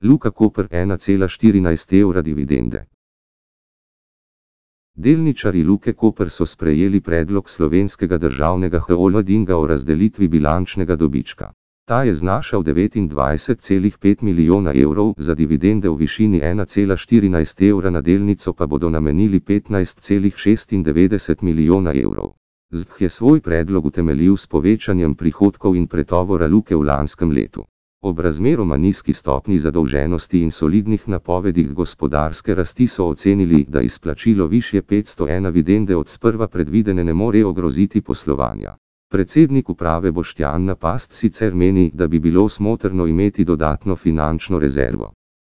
Luka Koper 1,14 evra dividende. Delničari Luke Koper so sprejeli predlog slovenskega državnega holdinga o razdelitvi bilančnega dobička. Ta je znašal 29,5 milijona evrov, za dividende v višini 1,14 evra na delnico pa bodo namenili 15,96 milijona evrov. ZBH je svoj predlog utemeljil s povečanjem prihodkov in pretovora Luke v lanskem letu. Ob razmeroma nizki stopni zadolženosti in solidnih napovedih gospodarske rasti so ocenili, da izplačilo više 501 dividende od sprva predvidene ne more ogroziti poslovanja. Predsednik uprave Boštjan Napast sicer meni, da bi bilo smotrno imeti dodatno finančno rezervo.